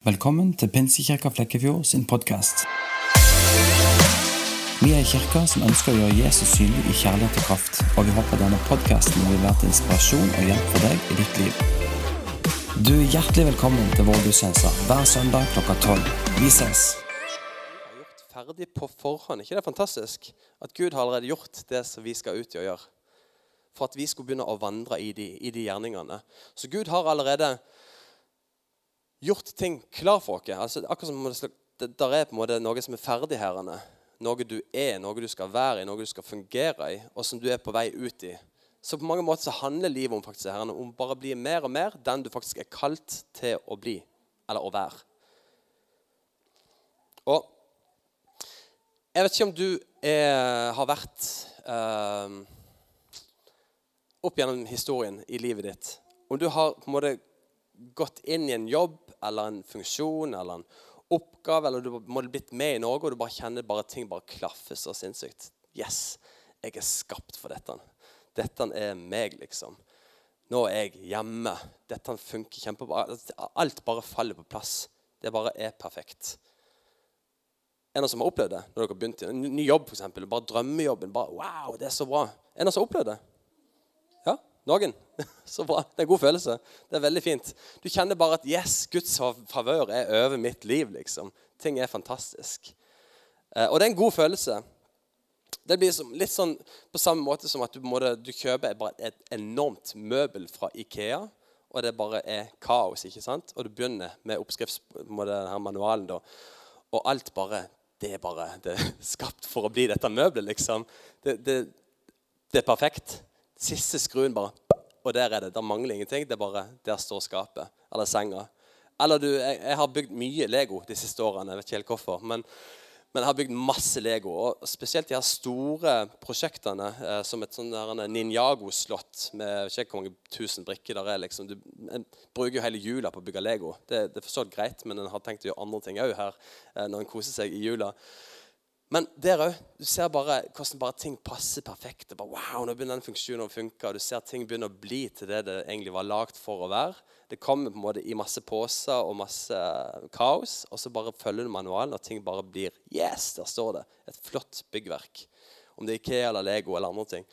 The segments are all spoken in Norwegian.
Velkommen til Pinsekirka Flekkefjord sin podkast. Vi er en kirke som ønsker å gjøre Jesus synlig i kjærlighet og kraft, og vi håper denne podkasten vil være til inspirasjon og hjelp for deg i ditt liv. Du er hjertelig velkommen til vår gudstjeneste hver søndag klokka tolv. Vi ses. har gjort ferdig på forhånd. ikke det er fantastisk? At Gud har allerede gjort det som vi skal ut i å gjøre. For at vi skulle begynne å vandre i de, i de gjerningene. Så Gud har allerede gjort ting klar for oss. Altså, akkurat som det der er på en måte noe som er ferdig her. Noe du er, noe du skal være i, noe du skal fungere i, og som du er på vei ut i. Så på mange måter så handler livet om faktisk herrene, om bare å bli mer og mer den du faktisk er kalt til å bli, eller å være. Og jeg vet ikke om du er, har vært eh, opp gjennom historien i livet ditt Om du har på en måte gått inn i en jobb eller en funksjon eller en oppgave, eller du må blitt med i noe, og du bare kjenner bare ting bare klaffer så sinnssykt. Yes, jeg er skapt for dette. Dette er meg, liksom. Nå er jeg hjemme. Dette funker kjempebra. Alt bare faller på plass. Det bare er perfekt. En av som har opplevd det når dere har begynt i en ny jobb, f.eks. Bare drømmejobben. bare, wow, det er så bra. En av som har opplevd det? Noen? Så bra. Det er en god følelse. Det er veldig fint. Du kjenner bare at yes, Guds favør er over mitt liv. liksom. Ting er fantastisk. Eh, og det er en god følelse. Det blir litt sånn på samme måte som at du, måtte, du kjøper et enormt møbel fra Ikea, og det bare er kaos. ikke sant? Og du begynner med oppskriftsmanualen, da, og alt bare Det er bare det er skapt for å bli dette møbelet, liksom. Det, det, det er perfekt. Siste skruen bare Og der er det. Der mangler ingenting. Det er bare Der står skapet. Eller senga. Eller du Jeg, jeg har bygd mye Lego de siste årene. Jeg vet ikke helt hvorfor. Men, men jeg har bygd masse Lego. Og spesielt de her store prosjektene, eh, som et sånn Ninjago-slott med ikke hvor mange tusen brikker der er. liksom. Du en bruker jo hele jula på å bygge Lego. Det, det er for greit, men en har tenkt å gjøre andre ting òg her eh, når en koser seg i jula. Men der òg. Du ser bare hvordan bare ting passer perfekt. Bare, wow, nå begynner den funksjonen å funke, og Du ser ting begynner å bli til det det egentlig var lagd for å være. Det kommer på en måte i masse poser og masse kaos, og så bare følger du manualen, og ting bare blir Yes, der står det. Et flott byggverk. Om det er Ikea eller Lego eller andre ting.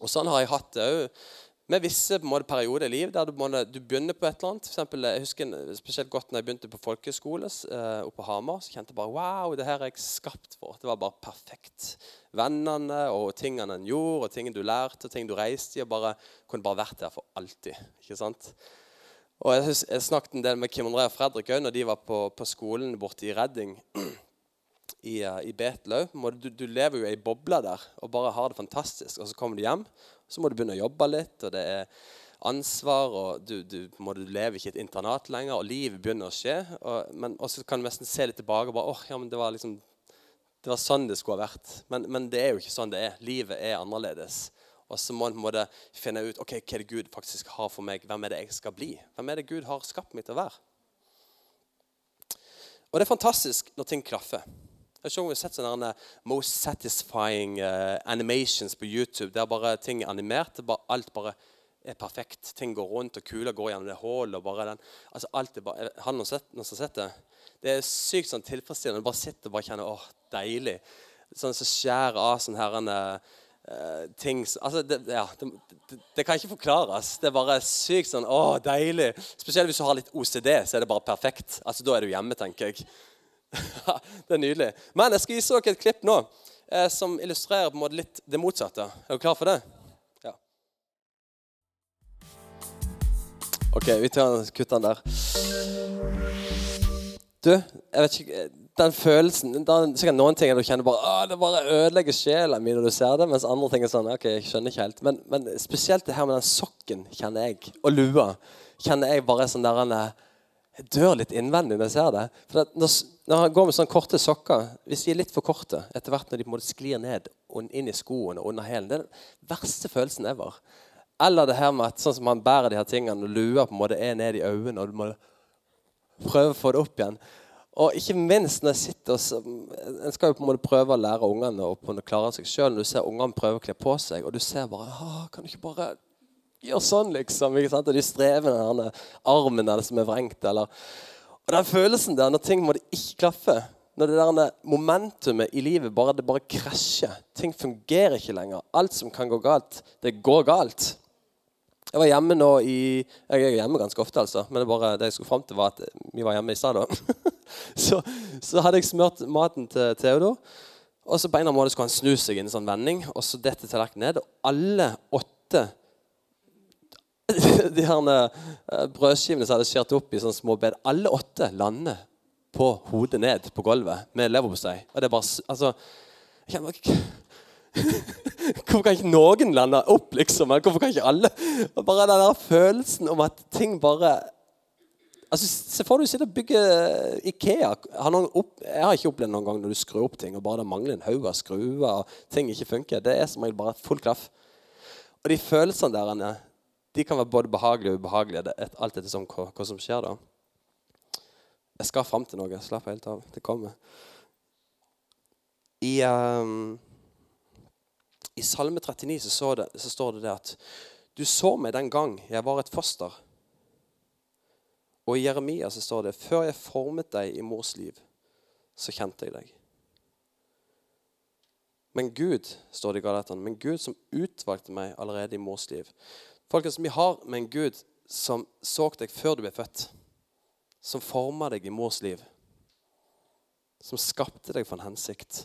Og Sånn har jeg hatt det òg med visse på en måte, perioder i livet der du, måte, du, begynner på et eller annet. For eksempel, jeg husker spesielt godt når jeg begynte på folkehøyskole uh, oppe på Hamar. Så kjente jeg bare wow, det her er jeg skapt for. Det var bare perfekt. Vennene og tingene en gjorde, og tingene du lærte, og ting du reiste i. og bare, Kunne bare vært der for alltid. ikke sant? Og Jeg, jeg snakket en del med Kim André og Fredrik òg når de var på, på skolen borte i Redding. I, uh, i Betel. Du, du, lever jo i ei boble der og bare har det fantastisk. Og så kommer du hjem, så må du begynne å jobbe litt, og det er ansvar, og du, du, må, du lever ikke i et internat lenger, og livet begynner å skje. Og, men også kan du nesten se litt tilbake og bare åh, ja, men det var liksom det var sånn det skulle ha vært. Men, men, det er jo ikke sånn det er. Livet er annerledes. Og så må en på en måte finne ut ok, hva er det Gud faktisk har for meg. Hvem er det jeg skal bli? Hvem er det Gud har skapt meg til å være? Og det er fantastisk når ting klaffer. Jeg har sett sånne most satisfying uh, animations på YouTube. Der bare ting er animert. Alt bare er perfekt. Ting går rundt, og kuler går gjennom det hullet. altså alt er bare, Har noen sett, noen sett det? Det er sykt sånn tilfredsstillende. Du bare sitter og bare kjenner åh, deilig. Sånn som så skjærer av sånne her uh, ting altså, det, ja, det, det, det, kan ikke forklares. Det er bare sykt sånn åh, deilig. Spesielt hvis du har litt OCD, så er det bare perfekt. Altså, Da er du hjemme, tenker jeg. Det er nydelig. Men jeg skal vise dere et klipp nå eh, som illustrerer på en måte litt det motsatte. Er dere klar for det? Ja. OK, vi tar kutter den der. Du, jeg vet ikke Den følelsen er sikkert noen ting du kjenner bare Åh, det bare ødelegger sjela mi når du ser det, mens andre ting er sånn OK, jeg skjønner ikke helt. Men, men spesielt det her med den sokken kjenner jeg, og lua, kjenner jeg bare sånn der Jeg dør litt innvendig når jeg ser det. For når, når han går med sånne korte sokker, hvis de er litt for korte etter hvert når de på en måte sklir ned og inn i skoene og under hælen Det er den verste følelsen ever. Eller det her med at sånn som han bærer de her tingene, og lua på en måte er ned i øynene, og du må prøve å få det opp igjen. Og ikke minst når jeg sitter og En skal jo på en måte prøve å lære ungene å klare seg sjøl. Når du ser ungene prøve å kle på seg, og du ser bare Kan du ikke bare gjøre sånn, liksom? ikke sant? Og de strever med denne armen der som er vrengt. eller Og den følelsen der når ting måtte ikke klaffe, når det der momentumet i livet bare, det bare krasjer Ting fungerer ikke lenger. Alt som kan gå galt, det går galt. Jeg var hjemme nå i Jeg er hjemme ganske ofte, altså. Men det, bare, det jeg skulle fram til, var at vi var hjemme i stad. så, så hadde jeg smurt maten til Theodor. Og så på en eller annen måte skulle han snu seg i en sånn vending, og så detter tallerkenen ned. Og alle åtte de her eh, brødskivene som hadde skåret opp i sånne små bed, alle åtte lander på hodet ned på gulvet med leverpostei. Og det er bare Altså Hvorfor kan ikke noen lande opp, liksom? Hvorfor kan ikke alle? Og bare den der følelsen om at ting bare Altså, Se for deg du sitter og bygger Ikea. Har opp, jeg har ikke opplevd noen gang når du skrur opp ting og bare det mangler en haug av skruer og ting ikke funker. Det er som regel bare full klaff. Og de følelsene der de kan være både behagelige og ubehagelige. Det er alt etter hva, hva som skjer da. Jeg skal fram til noe. Slapp helt av. Det kommer. I, um, i Salme 39 så, det, så, står det det at du så meg den gang jeg var et foster. Og i Jeremia så står det før jeg formet deg i mors liv, så kjente jeg deg. Men Gud, står det i Galaterne, men Gud som utvalgte meg allerede i mors liv. Folkens, vi har med en Gud som så deg før du ble født som forma deg i mors liv. Som skapte deg for en hensikt.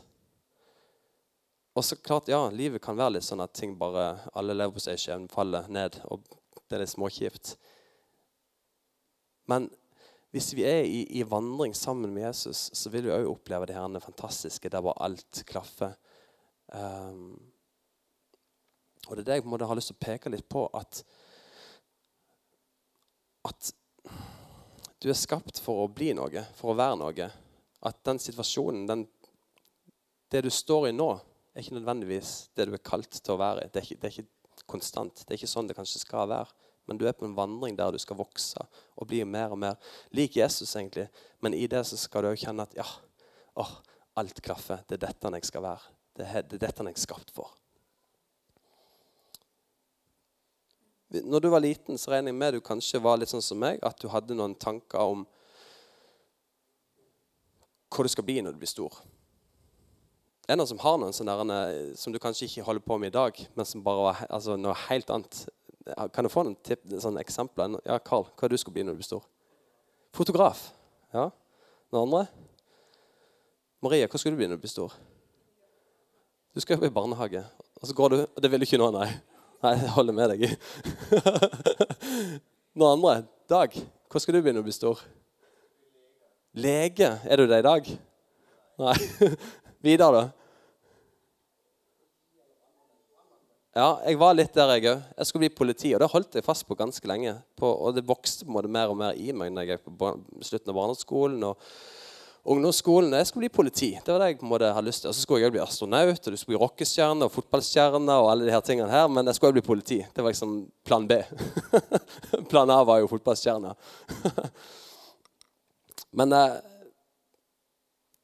Og så klart, ja, Livet kan være litt sånn at ting bare, alle lever på seg skjevn, faller ned. og Det er litt småkjipt. Men hvis vi er i, i, vandring sammen med Jesus, så vil vi òg oppleve det her fantastiske der bare alt klaffer. Um, og det er det jeg på en måte har lyst til å peke litt på. At, at du er skapt for å bli noe, for å være noe. At den situasjonen, den, det du står i nå, er ikke nødvendigvis det du er kalt til å være i. Det det er ikke konstant. Det er ikke sånn det kanskje skal være. Men du er på en vandring der du skal vokse og bli mer og mer lik Jesus. egentlig. Men i det så skal du òg kjenne at ja, å, alt klaffer. Det er dette jeg skal være. Det er, det er dette jeg er skapt for. Når du var liten, så regner jeg med du kanskje var litt sånn som meg, at du hadde noen tanker om hva du skal bli når du blir stor. Det Er noen som har noen sånne som du kanskje ikke holder på med i dag, men som bare var altså, noe helt annet? Kan du få noen tipp, sånne eksempler? Ja, Carl, hva du skal bli når du blir stor? Fotograf. Ja. Noen andre? Maria, hva skal du bli når du blir stor? Du skal jobbe i barnehage. Og så går du Det vil du ikke nå, nei. Nei, jeg holder med deg. Noen andre? Dag, hvor skal du begynne å bli stor? Lege. Er du det i dag? Nei. Vidar, da? Ja, jeg var litt der, jeg òg. Jeg skulle bli politi, og det holdt jeg fast på ganske lenge. På, og det vokste på en måte mer og mer i meg når jeg gikk på slutten av barneskolen. og ungdomsskolen. Jeg skulle bli politi. Det var det jeg på en måte hadde lyst til. Og så skulle jeg bli astronaut, og du skulle bli rockestjerne og fotballstjerne. og alle de her tingene her, Men jeg skulle bli politi. Det var liksom plan B. plan A var jo fotballstjerne. men eh,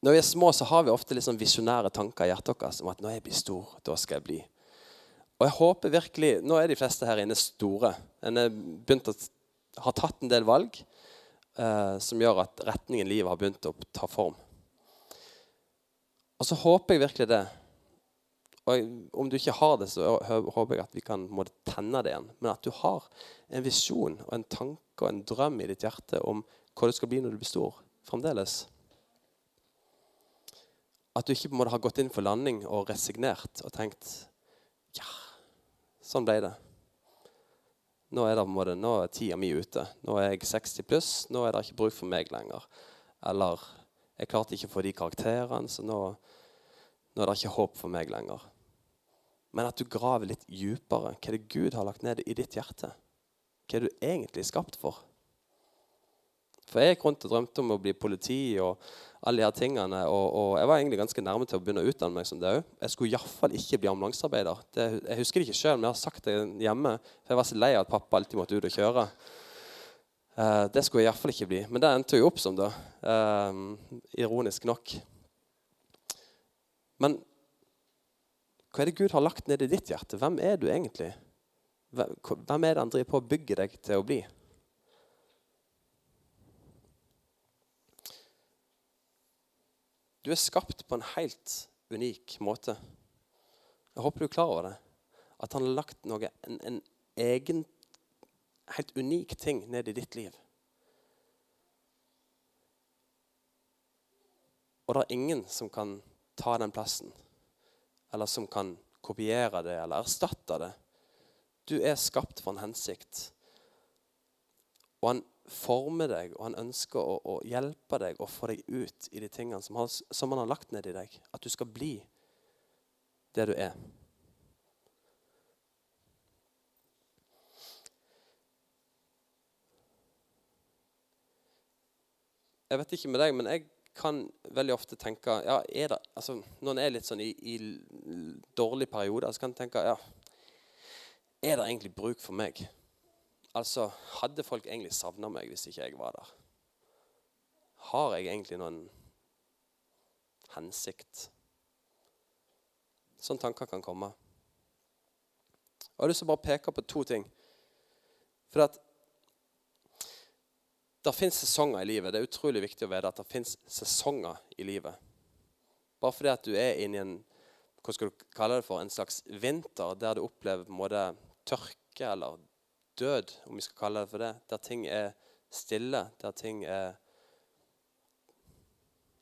når vi er små, så har vi ofte liksom visjonære tanker i hjertet vårt om at når jeg blir stor, da skal jeg bli. Og jeg håper virkelig, Nå er de fleste her inne store. En har begynt å ha tatt en del valg eh, som gjør at retningen livet har begynt å ta form. Og så håper jeg virkelig det. Og om du ikke har det, så håper jeg at vi kan måtte tenne det igjen. Men at du har en visjon og en tanke og en drøm i ditt hjerte om hva du skal bli når du blir stor. Fremdeles. At du ikke på en måte har gått inn for landing og resignert og tenkt Ja, sånn ble det. Nå er, det, måte, nå er tida mi ute. Nå er jeg 60 pluss. Nå er det ikke bruk for meg lenger. Eller jeg klarte ikke å få de karakterene, så nå, nå, er det ikke håp for meg lenger. Men at du graver litt dypere. Hva er det Gud har lagt ned i ditt hjerte? Hva er du egentlig skapt for? For jeg gikk rundt og drømte om å bli politi og alle de her tingene. Og, og, jeg var egentlig ganske nærme til å begynne å utdanne meg som det òg. Jeg skulle iallfall ikke bli ambulansearbeider. Det, jeg husker det ikke sjøl, men jeg har sagt det hjemme. For jeg var så lei av at pappa alltid måtte ut og kjøre. Uh, det skulle jeg iallfall ikke bli. Men det endte jo opp som, da. Uh, ironisk nok. Men hva er det Gud har lagt ned i ditt hjerte? Hvem er du egentlig? Hvem er det han driver på å bygge deg til å bli? Du er skapt på en helt unik måte. Jeg håper du er klar over det. At han har lagt noe, en, en egen, helt unik ting ned i ditt liv. Og det er ingen som kan ta den plassen, eller som kan kopiere det eller erstatte det. Du er skapt for en hensikt. Og han former deg, og han ønsker å, å hjelpe deg og få deg ut i de tingene som, som han har lagt ned i deg. At du skal bli det du er. Jeg vet ikke med deg, men jeg kan veldig ofte tenke ja, er det, altså, Når en er litt sånn i, i dårlig periode, så kan en tenke ja, Er det egentlig bruk for meg? Altså, Hadde folk egentlig savna meg hvis ikke jeg var der? Har jeg egentlig noen hensikt? Sånne tanker kan komme. Og Jeg har lyst til å bare peke på to ting. For at det fins sesonger i livet. Det er utrolig viktig å vite at det fins sesonger i livet. Bare fordi at du er inne i en hva skal du kalle det for, en slags vinter der du opplever måte, tørke eller død, om vi skal kalle det for det, der ting er stille, der ting er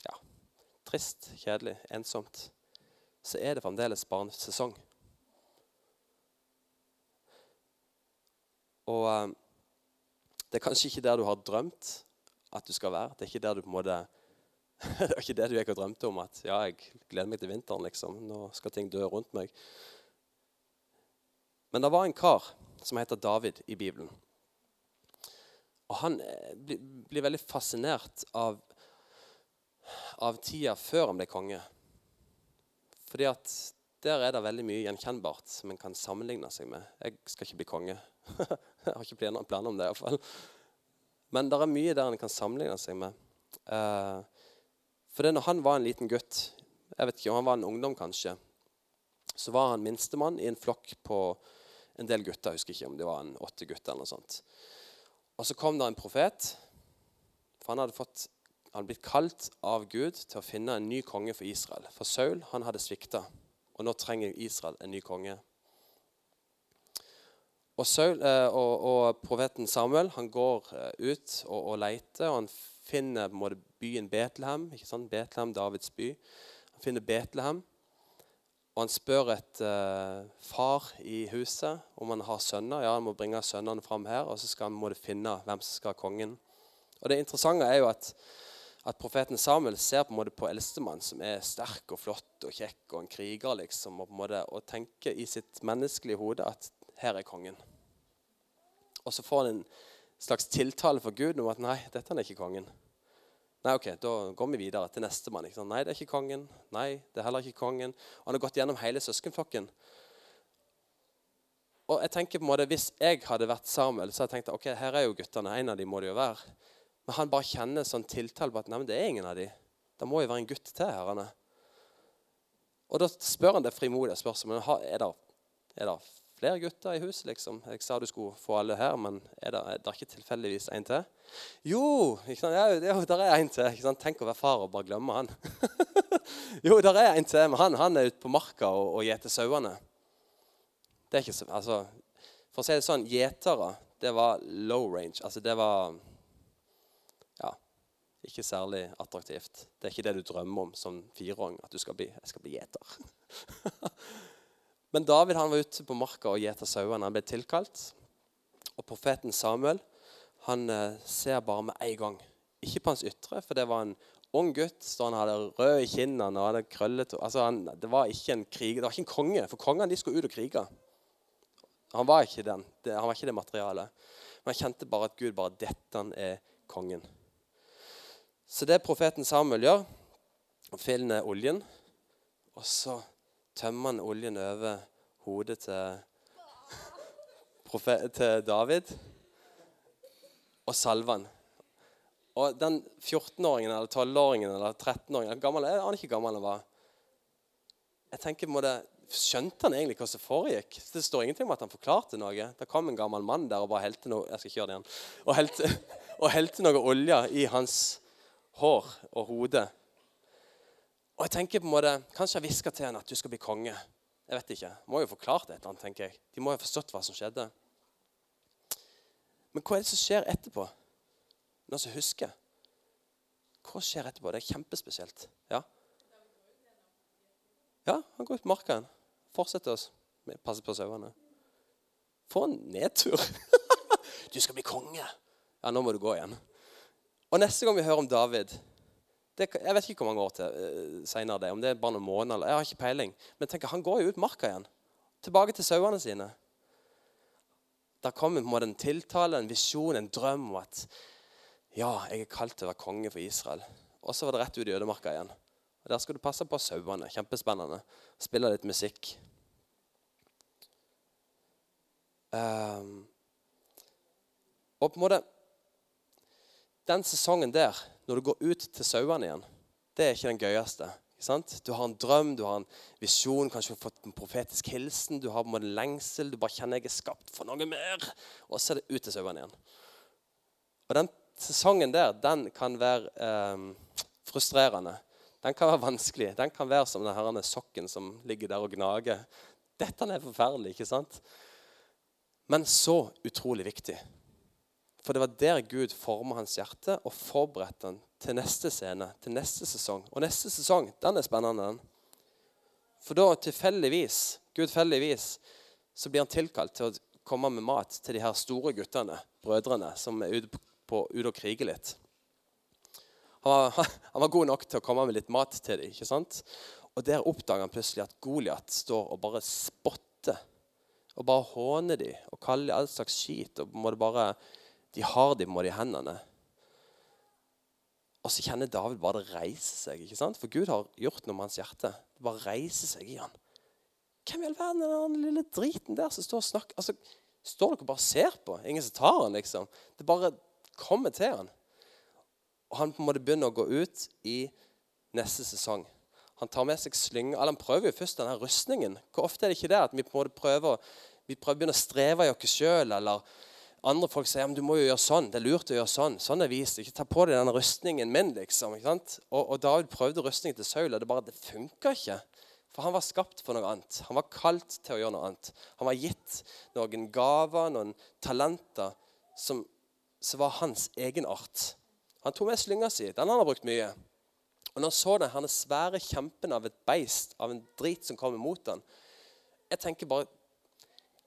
ja, trist, kjedelig, ensomt, så er det fremdeles barnesesong. Og eh, det er kanskje ikke der du har drømt at du skal være. Det er ikke der du på en måte det er ikke det du gikk og drømte om. At ja, jeg gleder meg til vinteren. liksom. Nå skal ting dø rundt meg. Men det var en kar som heter David i Bibelen. Og han eh, blir, veldig fascinert av, av tida før han ble konge. Fordi at der er det veldig mye gjenkjennbart som en kan sammenligne seg med. Jeg skal ikke bli konge. jeg har ikke planer, planer om det. i fall. Men det er mye der en kan sammenligne seg med. Uh, for det når han var en liten gutt, jeg vet ikke om han var en ungdom kanskje, så var han minstemann i en flokk på en del gutter. Jeg husker ikke om det var en åtte gutter. eller noe sånt. Og så kom det en profet. For han hadde, fått, han hadde blitt kalt av Gud til å finne en ny konge for Israel. For Saul han hadde svikta. Og nå trenger Israel en ny konge. Og, Saul, eh, og, og profeten Samuel han går eh, ut og, og leter, og han finner byen Betlehem. ikke sant? Betlehem, Davids by. Han finner Betlehem, og han spør et uh, far i huset om han har sønner. Ja, han må bringe sønnene fram her, og så skal han de finne hvem som skal ha kongen. Og Det interessante er jo at at profeten Samuel ser på en måte på eldstemann, som er sterk og flott og kjekk og en kriger, liksom, og, på en måte, og tenker i sitt menneskelige hode at her er kongen. Og så får han en slags tiltale for Gud om at nei, dette er ikke kongen. Nei, ok, Da går vi videre til nestemann. Nei, det er ikke kongen. Nei, det er heller ikke kongen. Og han har gått gjennom hele søskenflokken. Og jeg tenker på en måte, Hvis jeg hadde vært Samuel, så hadde jeg tenkt ok, her er jo guttene. En av dem må det jo være. Men han bare kjenner sånn tiltale på at nei, men det er ingen av de. Det må jo være en gutt til. herrene. Og da spør han det frimodige spørsmålet. Er er det flere gutter i huset. liksom? Jeg sa du skulle få alle her, men er det, er det ikke tilfeldigvis en til? Jo, ikke? Ja, jo, der er en til. Ikke sant? Tenk å være far og bare glemme han. jo, der er en til, men han, han er ute på marka og, og gjeter sauene. Det er ikke så, altså, For å si det sånn, gjetere, det var low range. Altså, det var Ja, ikke særlig attraktivt. Det er ikke det du drømmer om som fireåring. at du skal bli, jeg skal bli gjeter. Men David han var ute på marka og gjeta sauene. Han ble tilkalt. Og profeten Samuel han eh, ser bare med en gang. Ikke på hans ytre, for det var en ung gutt. Så han hadde rød i kinnene og hadde krøllet altså han, Det var ikke en krig, det var ikke en konge, for kongene skulle ut og krige. Han var ikke den, det, han var ikke det materialet. Men han kjente bare at Gud bare Dette er kongen. Så det profeten Samuel gjør, han finner oljen, og så tømmer han oljen over hodet til, til David og salver han. Og den 14-åringen eller 12-åringen eller 13-åringen gammel, Jeg aner ikke gammel han var. Jeg tenker må det, Skjønte han egentlig hva som foregikk? Det står ingenting om at han forklarte noe. Det kom en gammel mann der og bare helte noe jeg skal ikke gjøre det igjen, og helte, og helte noe olje i hans hår og hode. Og jeg tenker på en måte, Kanskje jeg hvisker til henne at du skal bli konge. Jeg vet ikke. Må jo forklart et eller annet, tenker jeg. De må jo ha forstått hva som skjedde. Men hva er det som skjer etterpå? Noen som husker? Hva skjer etterpå? Det er kjempespesielt. Ja, ja han går ut på marka igjen. Fortsetter oss. Passer på sauene. For en nedtur! du skal bli konge. Ja, nå må du gå igjen. Og neste gang vi hører om David det, Jeg vet ikke hvor mange år til uh, senere det om det er bare noen måneder. eller, Jeg har ikke peiling. Men tenk, han går jo ut marka igjen. Tilbake til sauene sine. Der kommer på en tiltale, en visjon, en drøm om at ja, jeg er kalt til å være konge for Israel. Og så var det rett ut i ødemarka igjen. Og Der skal du passe på sauene. Kjempespennende. Spille litt musikk. Um, og på en måte Den sesongen der, når du går ut til sauene igjen, det er ikke den gøyeste. Ikke du har en drøm, du har en visjon, kanskje du har fått en profetisk hilsen. Du har på en lengsel, du bare kjenner jeg er skapt for noe mer. Og så er det ut til sauene igjen. Og den sesongen der, den kan være eh, frustrerende. Den kan være vanskelig. Den kan være som den sokken som ligger der og gnager. Dette er forferdelig, ikke sant? Men så utrolig viktig. For det var der Gud forma hans hjerte og forberedte han til neste scene, til neste sesong. Og neste sesong, den er spennende, den. For da tilfeldigvis, gudfeldigvis, så blir han tilkalt til å komme med mat til de her store guttene, brødrene, som er ute, på, ute og kriger litt. Han var, han var, god nok til å komme med litt mat til dem. ikke sant? Og der oppdager han plutselig at Goliat står og bare spotter og bare håner dem og kaller dem all slags skit. og må det bare, De har dem med de hendene. Og så kjenner David bare det reiser seg. ikke sant? For Gud har gjort noe med hans hjerte. Det bare reiser seg i han. Hvem i all verden er den lille driten der som står og snakker? Altså, Står dere og bare ser på? Ingen som tar han, liksom. Det bare kommer til han. Og han på en måte begynner å gå ut i neste sesong. Han tar med seg slynge, eller han prøver jo først denne rustningen. Hvor ofte er det ikke det at vi på en måte prøver, vi prøver å begynne å streve i oss sjøl? Eller andre folk sier at du må jo gjøre sånn. Det er lurt å gjøre sånn. Sånn er vist. Ikke ta på deg denne rustningen min. liksom, ikke sant? Og, og David prøvde rustningen til Saul, og det bare, det funka ikke. For han var skapt for noe annet. Han var kalt til å gjøre noe annet. Han var gitt noen gaver, noen talenter, som, som var hans egenart. Han tok med slynga si. Den han har brukt mye. Og når han så den her svære kjempen av et beist, av en drit som kom imot han, Jeg tenker bare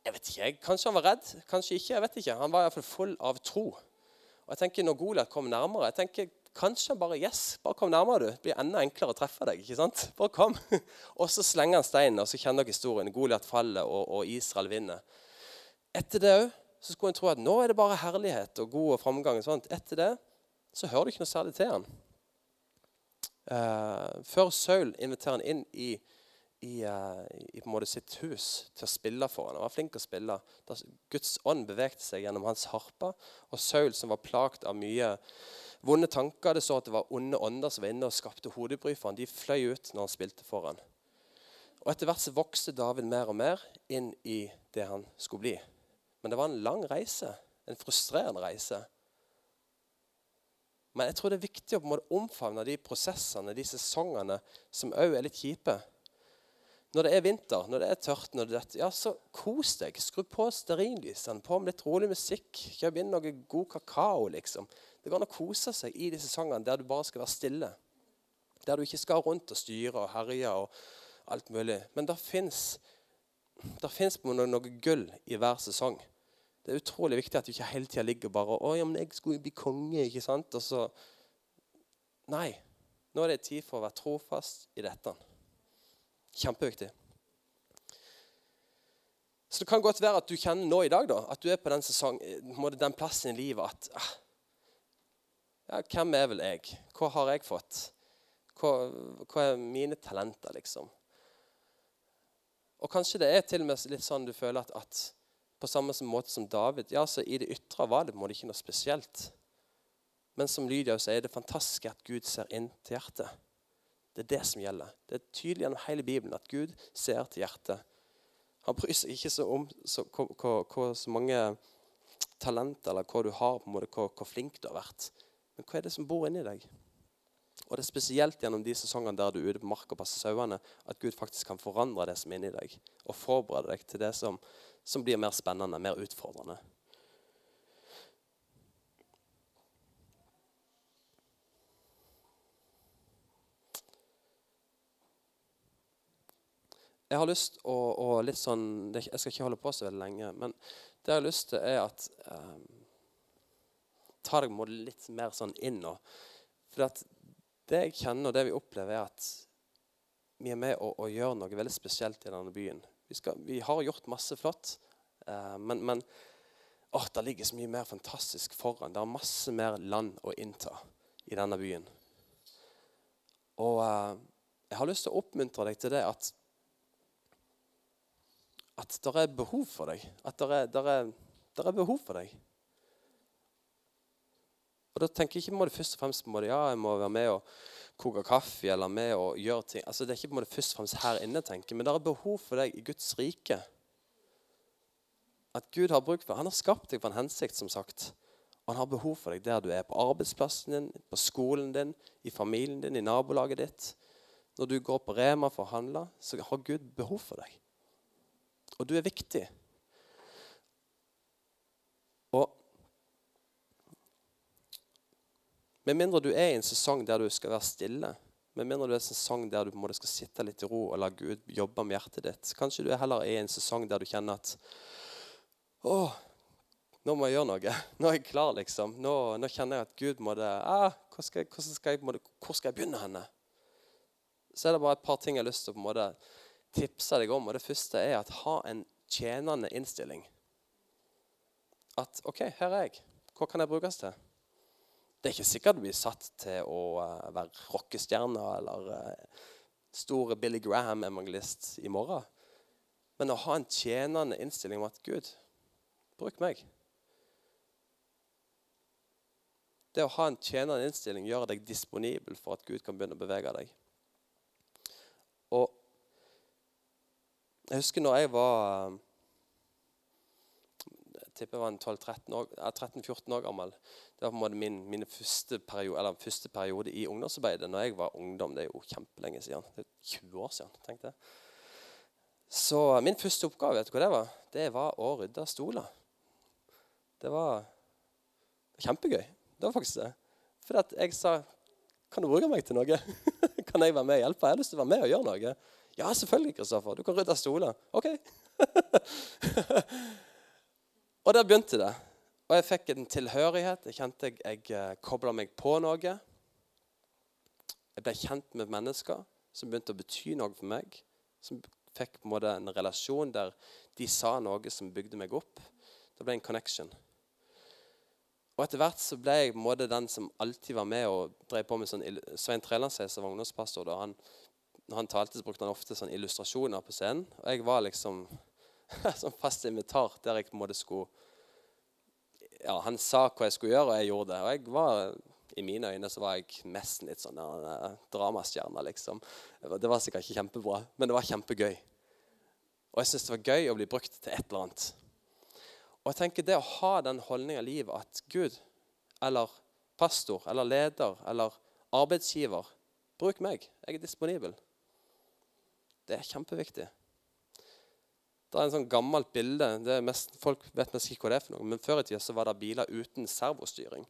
jeg vet ikke. Kanskje han var redd, kanskje ikke. jeg vet ikke. Han var iallfall full av tro. Og jeg tenker Når Goliat kom nærmere jeg tenker, Kanskje han bare yes, bare kom nærmere. du. Det blir enda enklere å treffe deg. ikke sant? Bare kom. Og så slenger han steinen, og så kjenner dere historien. Goliat faller, og, og, Israel vinner. Etter det òg skulle en tro at nå er det bare herlighet og god og framgang. og sånt. Etter det så hører du ikke noe særlig til han. Uh, før Saul inviterer han inn i, i, uh, i sitt hus til å spille for ham. Han var flink å spille. Guds ånd bevegte seg gjennom hans harpe. Og Saul, som var plagt av mye vonde tanker Det så at det var onde ånder som var inne og skapte hodebry for ham. De fløy ut når han spilte for ham. Og Etter hvert så vokste David mer og mer inn i det han skulle bli. Men det var en lang reise. En frustrerende reise. Men jeg tror det er viktig å omfavne de prosessene, de sesongene, som òg er litt kjipe. Når det er vinter, når det er tørt, når det er, ja, så kos deg. Skru på stearinlysene, på med litt rolig musikk. Kjøp inn noe god kakao. liksom. Det går an å kose seg i de sesongene der du bare skal være stille. Der du ikke skal rundt og styre og herje og alt mulig. Men det fins noe, noe gull i hver sesong. Det er utrolig viktig at du ikke hele tida ligger bare og ja, men jeg skulle bli konge. ikke sant? Og så, Nei. Nå er det tid for å være trofast i dette. Kjempeviktig. Så det kan godt være at du kjenner nå i dag da, at du er på den, sesong, den plassen i livet at ah, ja, Hvem er vel jeg? Hva har jeg fått? Hva, hva, er mine talenter, liksom? Og kanskje det er til og med litt sånn du føler at, at på samme måte som David. Ja, så I det ytre var det, det ikke noe spesielt. Men som Lydia sier, det fantastisk at Gud ser inn til hjertet. Det er det som gjelder. Det er tydelig gjennom hele Bibelen at Gud ser til hjertet. Han bryr seg ikke så om så, hva, hva, hva, så mange talenter eller hva du har, på en måte, hvor, hvor flink du har vært. Men hva er det som bor inni deg? Og det er spesielt gjennom de sesongene der du er ute på mark og passer sauene, at Gud faktisk kan forandre det som er inni deg, og forberede deg til det som, som blir mer spennende, mer utfordrende. Jeg har lyst å, å litt sånn, Jeg skal ikke holde på så veldig lenge, men det jeg har lyst til, er at um, Ta deg litt mer sånn inn. nå. for det jeg kjenner og det vi opplever, er at vi er med å, å gjøre noe veldig spesielt i denne byen. Vi, skal, vi har gjort masse flott, uh, men, men oh, det ligger så mye mer fantastisk foran. Det er masse mer land å innta i denne byen. Og uh, jeg har lyst til å oppmuntre deg til det at at det er behov for deg. At det er, der er, der er, behov for deg. Og Da tenker jeg ikke må det først og fremst på det, ja, jeg må være med og koke kaffe eller med og gjøre ting. Altså, det er ikke på det først og fremst her inne, tenker men det er behov for deg i Guds rike. At Gud har bruk for Han har skapt deg for en hensikt, som sagt. Og han har behov for deg der du er. På arbeidsplassen din, på skolen din, i familien din, i nabolaget ditt. Når du går på Rema for å handle, så har Gud behov for deg. Og du er viktig. Og Med mindre du er i en sesong der du skal være stille, med mindre du er i en sesong der du skal sitte litt i ro og la Gud jobbe med hjertet ditt Kanskje du er heller i en sesong der du kjenner at Å, nå må jeg gjøre noe. Nå er jeg klar, liksom. Nå, nå kjenner jeg at Gud må det ah, hvor, skal jeg, hvor, skal jeg, hvor skal jeg begynne henne? Så er det bare et par ting jeg har lyst til å på en måte tipse deg om. og Det første er at ha en tjenende innstilling. At OK, her er jeg. Hva kan jeg brukes til? Det er ikke sikkert du blir satt til å uh, være rockestjerne eller store Billy Graham-evangelist i morgen. Men å ha en tjenende innstilling om at Gud, bruk meg. Det å ha en tjenende innstilling gjør deg disponibel for at Gud kan begynne å bevege deg. Og jeg husker når jeg var Jeg tipper jeg var 13-14 år, gammel. Det var på en måte min, min første, periode, første, periode, i ungdomsarbeidet. Når jeg var ungdom. Det er jo kjempelenge siden. Det er 20 år siden. tenkte jeg. Så min første oppgave vet du hva det var? Det var å rydde stoler. Det var kjempegøy. Det var faktisk det. For jeg sa Kan du bruke meg til noe? kan jeg være med og hjelpe? Jeg har lyst til å være med og gjøre noe. Ja, selvfølgelig, Kristoffer. Du kan rydde stoler. OK. og der begynte det. Og jeg fikk en tilhørighet. Jeg kjente jeg, jeg eh, kobla meg på noe. Jeg ble kjent med mennesker som begynte å bety noe for meg. Som fikk på en måte en relasjon der de sa noe som bygde meg opp. Det ble en connection. Og Etter hvert så ble jeg på en måte den som alltid var med og drev på med sånn Svein Trelandseis var ungdomspastor. da han når han talte, så brukte han ofte sånne illustrasjoner på scenen. Og jeg var liksom sånn fast invitar der jeg på en måte skulle ja, Han sa hva jeg skulle gjøre, og jeg gjorde det. Og jeg var, i mine øyne så var jeg nesten litt sånn dramastjerne, liksom. Det var sikkert ikke kjempebra, men det var kjempegøy. Og jeg syns det var gøy å bli brukt til et eller annet. Og jeg tenker det å ha den holdninga i livet at Gud eller pastor eller leder eller arbeidsgiver Bruk meg. Jeg er disponibel. Det er kjempeviktig. Det er en sånn gammelt bilde. Mest, folk vet nesten ikke hva det er for noe, men Før i tida var det biler uten servostyring.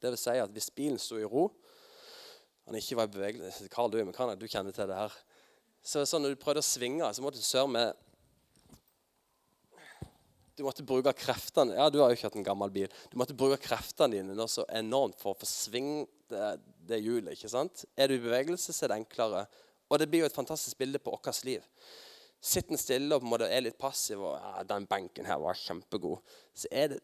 Det vil si at hvis bilen sto i ro Han ikke var i bevegelse Karl, du, er mekaniker, du kjenner til det her. Så, så Når du prøvde å svinge, så måtte du sørge med Du måtte bruke kreftene Ja, du har jo ikke hatt en gammel bil. Du måtte bruke kreftene dine nå så enormt for å få sving det, det hjulet. ikke sant? Er du i bevegelse, så er det enklere og det blir jo et fantastisk bilde på vårt liv. Sitter en stille og på en måte er litt passiv og ja, 'Den benken her var kjempegod.' Så er det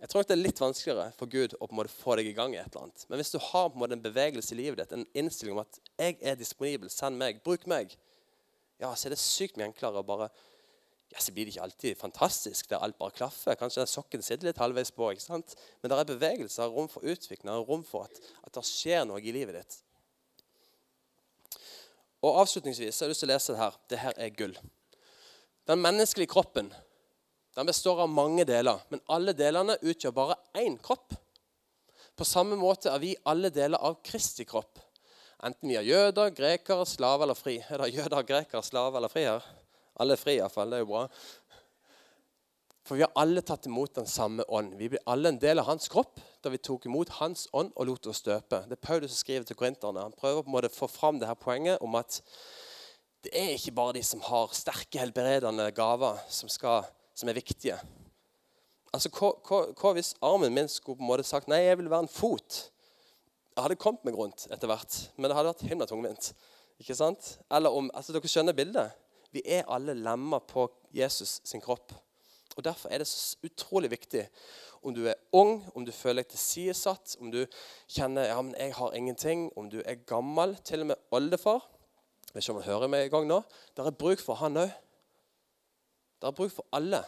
Jeg tror det er litt vanskeligere for Gud å på en måte få deg i gang i et eller annet. Men hvis du har på en måte en bevegelse i livet ditt, en innstilling om at 'jeg er disponibel, send meg, bruk meg', ja, så er det sykt mye enklere å bare ja, Så blir det ikke alltid fantastisk der alt bare klaffer. Kanskje den sokken sitter litt halvveis på. ikke sant? Men det er bevegelse, rom for utvikling, rom for at, at det skjer noe i livet ditt. Og Avslutningsvis har jeg lyst til å lese det her. Det her er gull. Den menneskelige kroppen den består av mange deler, men alle delene utgjør bare én kropp. På samme måte er vi alle deler av Kristi kropp. Enten vi er jøder, grekere, slave eller fri. Er det jøder, grekere, slave eller fri her? Alle er fri, iallfall. Det er jo bra. For vi har alle tatt imot den samme ånd. Vi blir alle en del av hans kropp da vi tok imot hans ånd og lot oss døpe. Det er Paulus som skriver til korinterne. Han prøver på en måte å få fram det her poenget om at det er ikke bare de som har sterke helbredende gaver, som, skal, som er viktige. Altså, hva, hva, hva, hvis armen min skulle på en måte sagt nei, jeg vil være en fot? Jeg hadde kommet meg rundt etter hvert, men det hadde vært himla tungvint. Ikke sant? Eller om, altså Dere skjønner bildet? Vi er alle lemmer på Jesus sin kropp. Og Derfor er det så utrolig viktig om du er ung, om du føler deg tilsidesatt, om du kjenner ja, men jeg har ingenting, om du er gammel, til og med oldefar. Jeg vet ikke om han hører meg i gang nå. Det er bruk for han òg. Det er bruk for alle.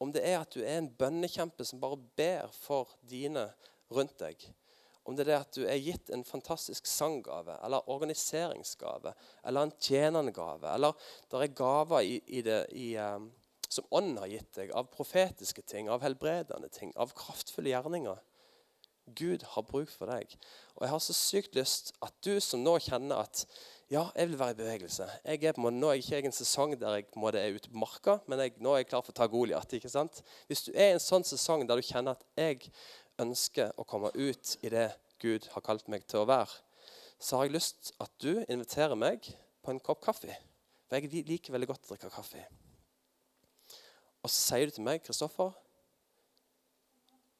Om det er at du er en bønnekjempe som bare ber for dine rundt deg. Om det er at du er gitt en fantastisk sanggave eller organiseringsgave eller en tjenendegave, eller det er gaver i, i det, i, um, som Ånden har gitt deg, av profetiske ting, av helbredende ting, av kraftfulle gjerninger. Gud har bruk for deg. Og jeg har så sykt lyst at du som nå kjenner at ja, jeg vil være i bevegelse. Jeg er på måte, nå er jeg ikke i en sesong der jeg på måte er ute på marka, men jeg, nå er jeg klar for å ta Goliat. Hvis du er i en sånn sesong der du kjenner at jeg ønsker å komme ut i det Gud har kalt meg til å være, så har jeg lyst at du inviterer meg på en kopp kaffe. For jeg liker veldig godt å drikke kaffe. Og så sier du til meg, 'Kristoffer,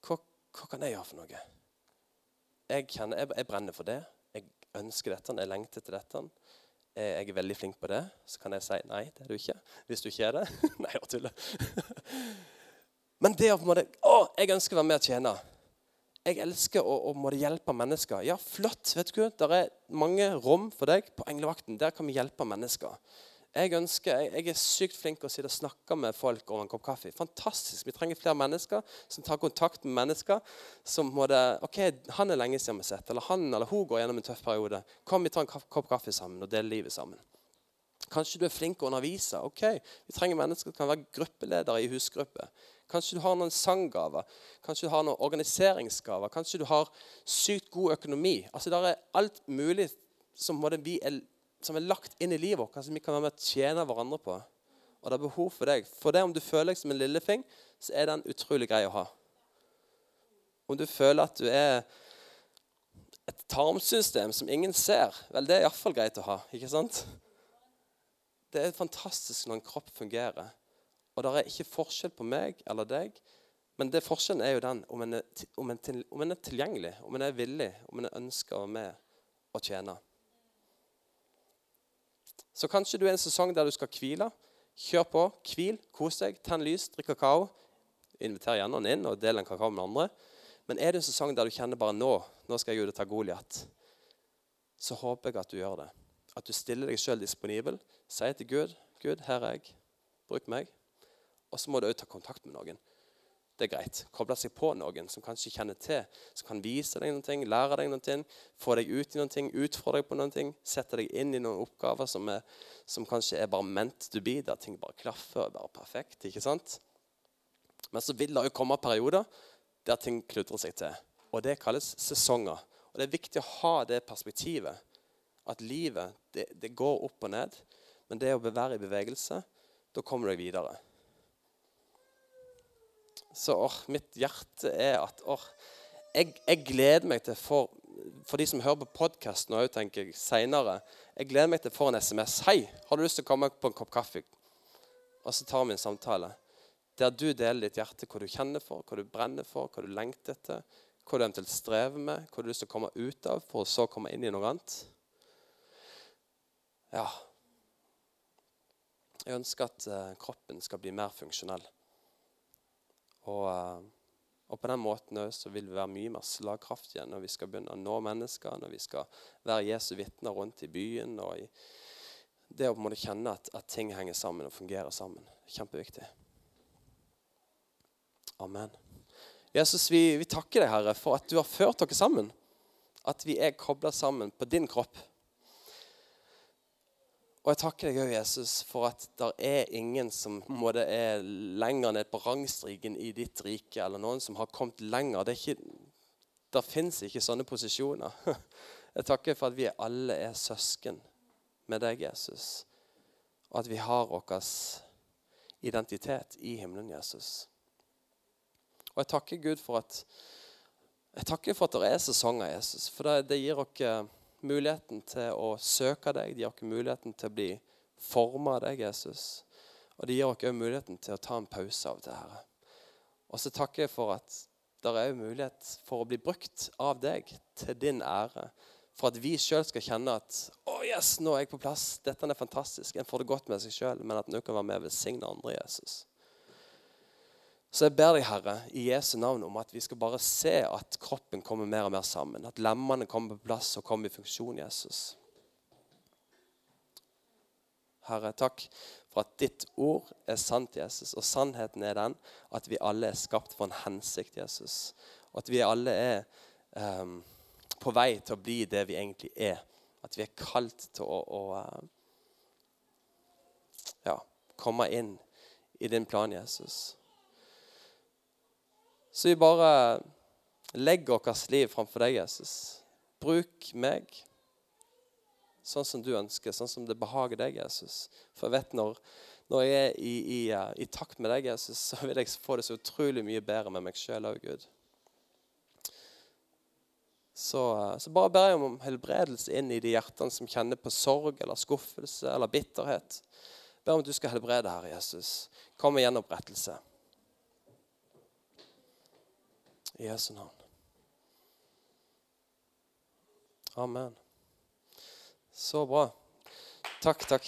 hva, hva, kan jeg gjøre for noe?' Jeg, kjenner, jeg, jeg, brenner for det. Jeg ønsker dette. Jeg lengter til dette. Jeg er veldig flink på det. Så kan jeg si nei, det er du ikke. Hvis du ikke er det. nei, jeg tuller. Men det å på en måte Å, jeg ønsker å være med og tjene. Jeg elsker å, å måtte hjelpe mennesker. Ja, flott. vet du Det er mange rom for deg på Englevakten. Der kan vi hjelpe mennesker. Jeg, ønsker, jeg, jeg, er sykt flink til å sitte og snakke med folk over en kopp kaffe. Fantastisk. Vi trenger flere mennesker som tar kontakt med mennesker som må det, ok, han er lenge siden vi har sett, eller han eller hun går gjennom en tøff periode. Kom, vi tar en kopp kaffe sammen og deler livet sammen. Kanskje du er flink til å undervise. ok, Vi trenger mennesker som kan være gruppeledere i husgruppe. Kanskje du har noen sanggaver, kanskje du har noen organiseringsgaver. Kanskje du har sykt god økonomi. Altså, Det er alt mulig som vi er som er lagt inn i livet vårt, som vi kan være med å tjene hverandre på. Og det er behov for deg. For det om du føler deg som en lillefing, så er den utrolig grei å ha. Om du føler at du er et tarmsystem som ingen ser, vel, det er iallfall greit å ha. ikke sant? Det er fantastisk når en kropp fungerer. Og det er ikke forskjell på meg eller deg. Men det forskjellen er jo den om en er, om en om en er tilgjengelig, om en er villig, om en ønsker å være med og tjene. Så kanskje du er i en sesong der du skal hvile. Kjør på. Hvil, kos deg, tenn lys, drikk kakao. Inviter gjerne noen inn og del en kakao med andre. Men er det en sesong der du kjenner bare nå nå skal jeg ut og ta Goliat, så håper jeg at du gjør det. At du stiller deg sjøl disponibel. Sier til Gud Gud, her er jeg. Bruk meg. Og så må du òg ta kontakt med noen det er greit. Koble seg på noen som kanskje kjenner til, som kan vise deg noe, lære deg noe, få deg ut i noe, utfordre deg på noe, sette deg inn i noen oppgaver som, er, som kanskje er bare meant to be, der ting bare klaffer og er perfekt. ikke sant? Men så vil det jo komme perioder der ting kludrer seg til. Og det kalles sesonger. Og Det er viktig å ha det perspektivet. At livet det, det går opp og ned. Men det å være i bevegelse, da kommer du deg videre. Så or, mitt hjerte er at or, jeg, jeg, gleder meg til for, for de som hører på podkasten òg, tenker jeg, senere, jeg gleder meg til å få en SMS. 'Hei, har du lyst til å komme på en kopp kaffe?' Og så tar vi en samtale der du deler ditt hjerte, hva du kjenner for, hva du brenner for, hva du lengter etter, hva du eventuelt strever med, hva du har lyst til å komme ut av for å så komme inn i noe annet. Ja. Jeg ønsker at uh, kroppen skal bli mer funksjonell. Og, eh, og, på den måten så vil vi være mye mer slagkraftige når vi skal begynne å nå mennesker, når vi skal være Jesu vitner rundt i byen. og i Det å på en måte kjenne at, at ting henger sammen og fungerer sammen. Kjempeviktig. Amen. Jesus, vi, vi takker deg, Herre, for at du har ført dere sammen. At vi er kobla sammen på din kropp. Og jeg takker deg Jesus, for at det er ingen som måte, er lenger ned på rangstriken i ditt rike, eller noen som har kommet lenger. Det ikke, Det fins ikke sånne posisjoner. Jeg takker for at vi alle er søsken med deg, Jesus. Og at vi har vår identitet i himmelen, Jesus. Og jeg takker Gud for at jeg takker for at det er sesonger, Jesus. For det, det gir oss muligheten til å søke deg. de gir oss muligheten til å bli forma av deg, Jesus. Og det gir oss òg muligheten til å ta en pause av det her. Og så takker jeg for at det er mulighet for å bli brukt av deg til din ære. For at vi sjøl skal kjenne at å oh yes, nå er jeg på plass. Dette er fantastisk. En får det godt med seg sjøl, men at en kan være med og velsigne andre Jesus. Så jeg ber deg, Herre, i Jesu navn om at vi skal bare se at kroppen kommer mer og mer sammen. At lemmene kommer på plass og kommer i funksjon, Jesus. Herre, takk for at ditt ord er sant, Jesus. Og sannheten er den at vi alle er skapt for en hensikt, Jesus. Og at vi alle er um, på vei til å bli det vi egentlig er. At vi er kalt til å, å uh, ja, komme inn i din plan, Jesus. Så vi bare legger vårt liv framfor deg, Jesus. Bruk meg sånn som du ønsker, sånn som det behager deg, Jesus. For jeg vet når, når jeg er i, i, i, takt med deg, Jesus, så vil jeg få det så utrolig mye bedre med meg sjøl òg, Gud. Så, så, bare ber jeg om helbredelse inn i de hjertene som kjenner på sorg eller skuffelse eller bitterhet. Ber om at du skal helbrede, Herre Jesus. Kom med gjenopprettelse. I Jesu navn. Amen. Så bra. Takk, takk.